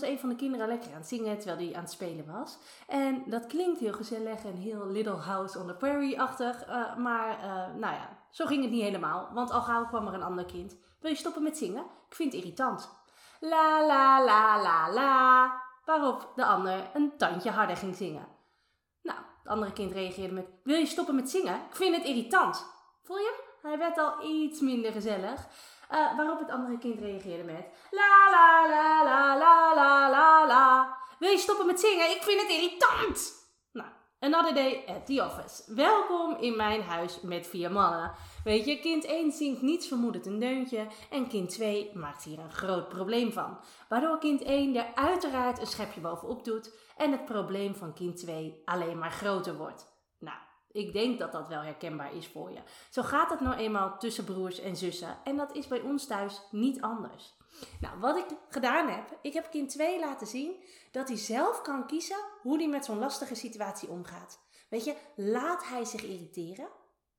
Was een van de kinderen lekker aan het zingen terwijl hij aan het spelen was. En dat klinkt heel gezellig en heel Little House on the Prairie-achtig. Uh, maar uh, nou ja, zo ging het niet helemaal. Want al gauw kwam er een ander kind. Wil je stoppen met zingen? Ik vind het irritant. La la la la la. Waarop de ander een tandje harder ging zingen. Nou, het andere kind reageerde met: Wil je stoppen met zingen? Ik vind het irritant. Voel je? Hij werd al iets minder gezellig. Uh, waarop het andere kind reageerde met: La la la la la la la la. Wil je stoppen met zingen? Ik vind het irritant. Nou, another day at the office. Welkom in mijn huis met vier mannen. Weet je, kind 1 zingt niets vermoedend een deuntje en kind 2 maakt hier een groot probleem van. Waardoor kind 1 er uiteraard een schepje bovenop doet en het probleem van kind 2 alleen maar groter wordt. Ik denk dat dat wel herkenbaar is voor je. Zo gaat het nou eenmaal tussen broers en zussen en dat is bij ons thuis niet anders. Nou, wat ik gedaan heb, ik heb kind 2 laten zien dat hij zelf kan kiezen hoe hij met zo'n lastige situatie omgaat. Weet je, laat hij zich irriteren?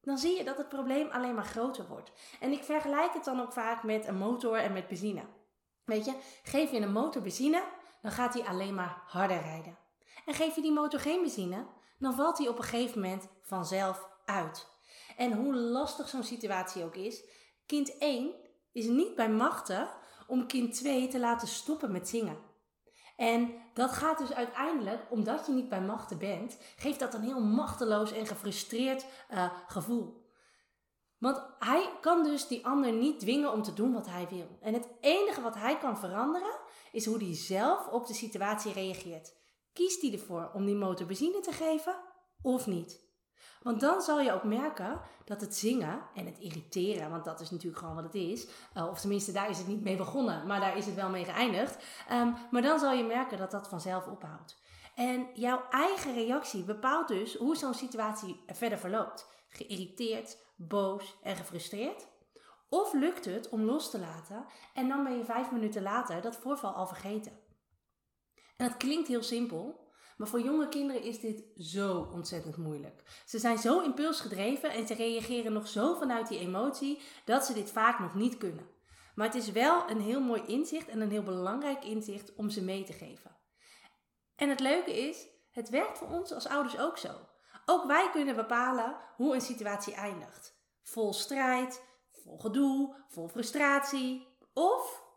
Dan zie je dat het probleem alleen maar groter wordt. En ik vergelijk het dan ook vaak met een motor en met benzine. Weet je, geef je een motor benzine, dan gaat hij alleen maar harder rijden. En geef je die motor geen benzine, dan valt hij op een gegeven moment vanzelf uit. En hoe lastig zo'n situatie ook is, kind 1 is niet bij machten om kind 2 te laten stoppen met zingen. En dat gaat dus uiteindelijk, omdat je niet bij machten bent, geeft dat een heel machteloos en gefrustreerd uh, gevoel. Want hij kan dus die ander niet dwingen om te doen wat hij wil. En het enige wat hij kan veranderen, is hoe hij zelf op de situatie reageert. Kiest hij ervoor om die motor benzine te geven of niet? Want dan zal je ook merken dat het zingen en het irriteren, want dat is natuurlijk gewoon wat het is, uh, of tenminste daar is het niet mee begonnen, maar daar is het wel mee geëindigd. Um, maar dan zal je merken dat dat vanzelf ophoudt. En jouw eigen reactie bepaalt dus hoe zo'n situatie verder verloopt. Geïrriteerd, boos en gefrustreerd. Of lukt het om los te laten en dan ben je vijf minuten later dat voorval al vergeten. En dat klinkt heel simpel, maar voor jonge kinderen is dit zo ontzettend moeilijk. Ze zijn zo impulsgedreven en ze reageren nog zo vanuit die emotie dat ze dit vaak nog niet kunnen. Maar het is wel een heel mooi inzicht en een heel belangrijk inzicht om ze mee te geven. En het leuke is, het werkt voor ons als ouders ook zo. Ook wij kunnen bepalen hoe een situatie eindigt. Vol strijd, vol gedoe, vol frustratie. Of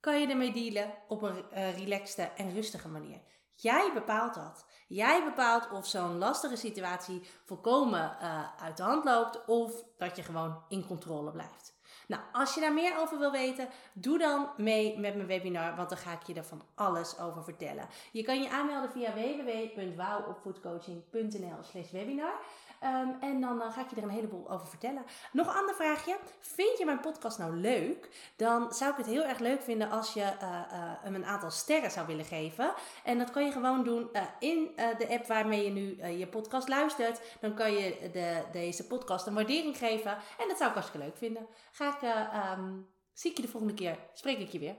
kan je ermee dealen op een uh, relaxte en rustige manier. Jij bepaalt dat. Jij bepaalt of zo'n lastige situatie volkomen uh, uit de hand loopt of dat je gewoon in controle blijft. Nou, als je daar meer over wil weten, doe dan mee met mijn webinar, want dan ga ik je er van alles over vertellen. Je kan je aanmelden via www.wowopvoedcoaching.nl/slash webinar. Um, en dan uh, ga ik je er een heleboel over vertellen. Nog een ander vraagje. Vind je mijn podcast nou leuk? Dan zou ik het heel erg leuk vinden als je uh, uh, hem een aantal sterren zou willen geven. En dat kan je gewoon doen in de app waarmee je nu je podcast luistert. Dan kan je de, deze podcast een waardering geven. En dat zou ik hartstikke leuk vinden. Ga ik, um, zie ik je de volgende keer. Spreek ik je weer.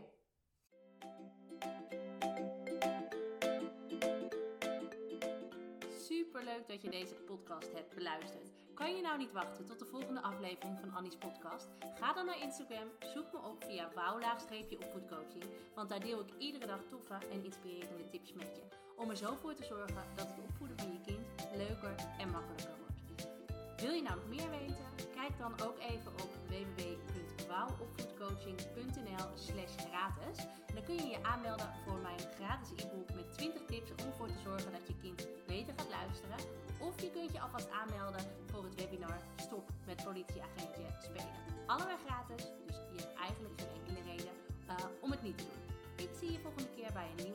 Superleuk dat je deze podcast hebt beluisterd. Kan je nou niet wachten tot de volgende aflevering van Annie's podcast? Ga dan naar Instagram, zoek me op via wouw-opvoedcoaching, want daar deel ik iedere dag toffe en inspirerende tips met je. Om er zo voor te zorgen dat het opvoeden van je kind leuker en makkelijker wordt. Wil je nou nog meer weten? Kijk dan ook even op www.wouwopvoedcoaching.nl slash gratis. Dan kun je je aanmelden voor mijn gratis e-book met Of je kunt je alvast aanmelden voor het webinar Stop met politieagentje spelen. Allebei gratis, dus je hebt eigenlijk geen enkele reden uh, om het niet te doen. Ik zie je volgende keer bij een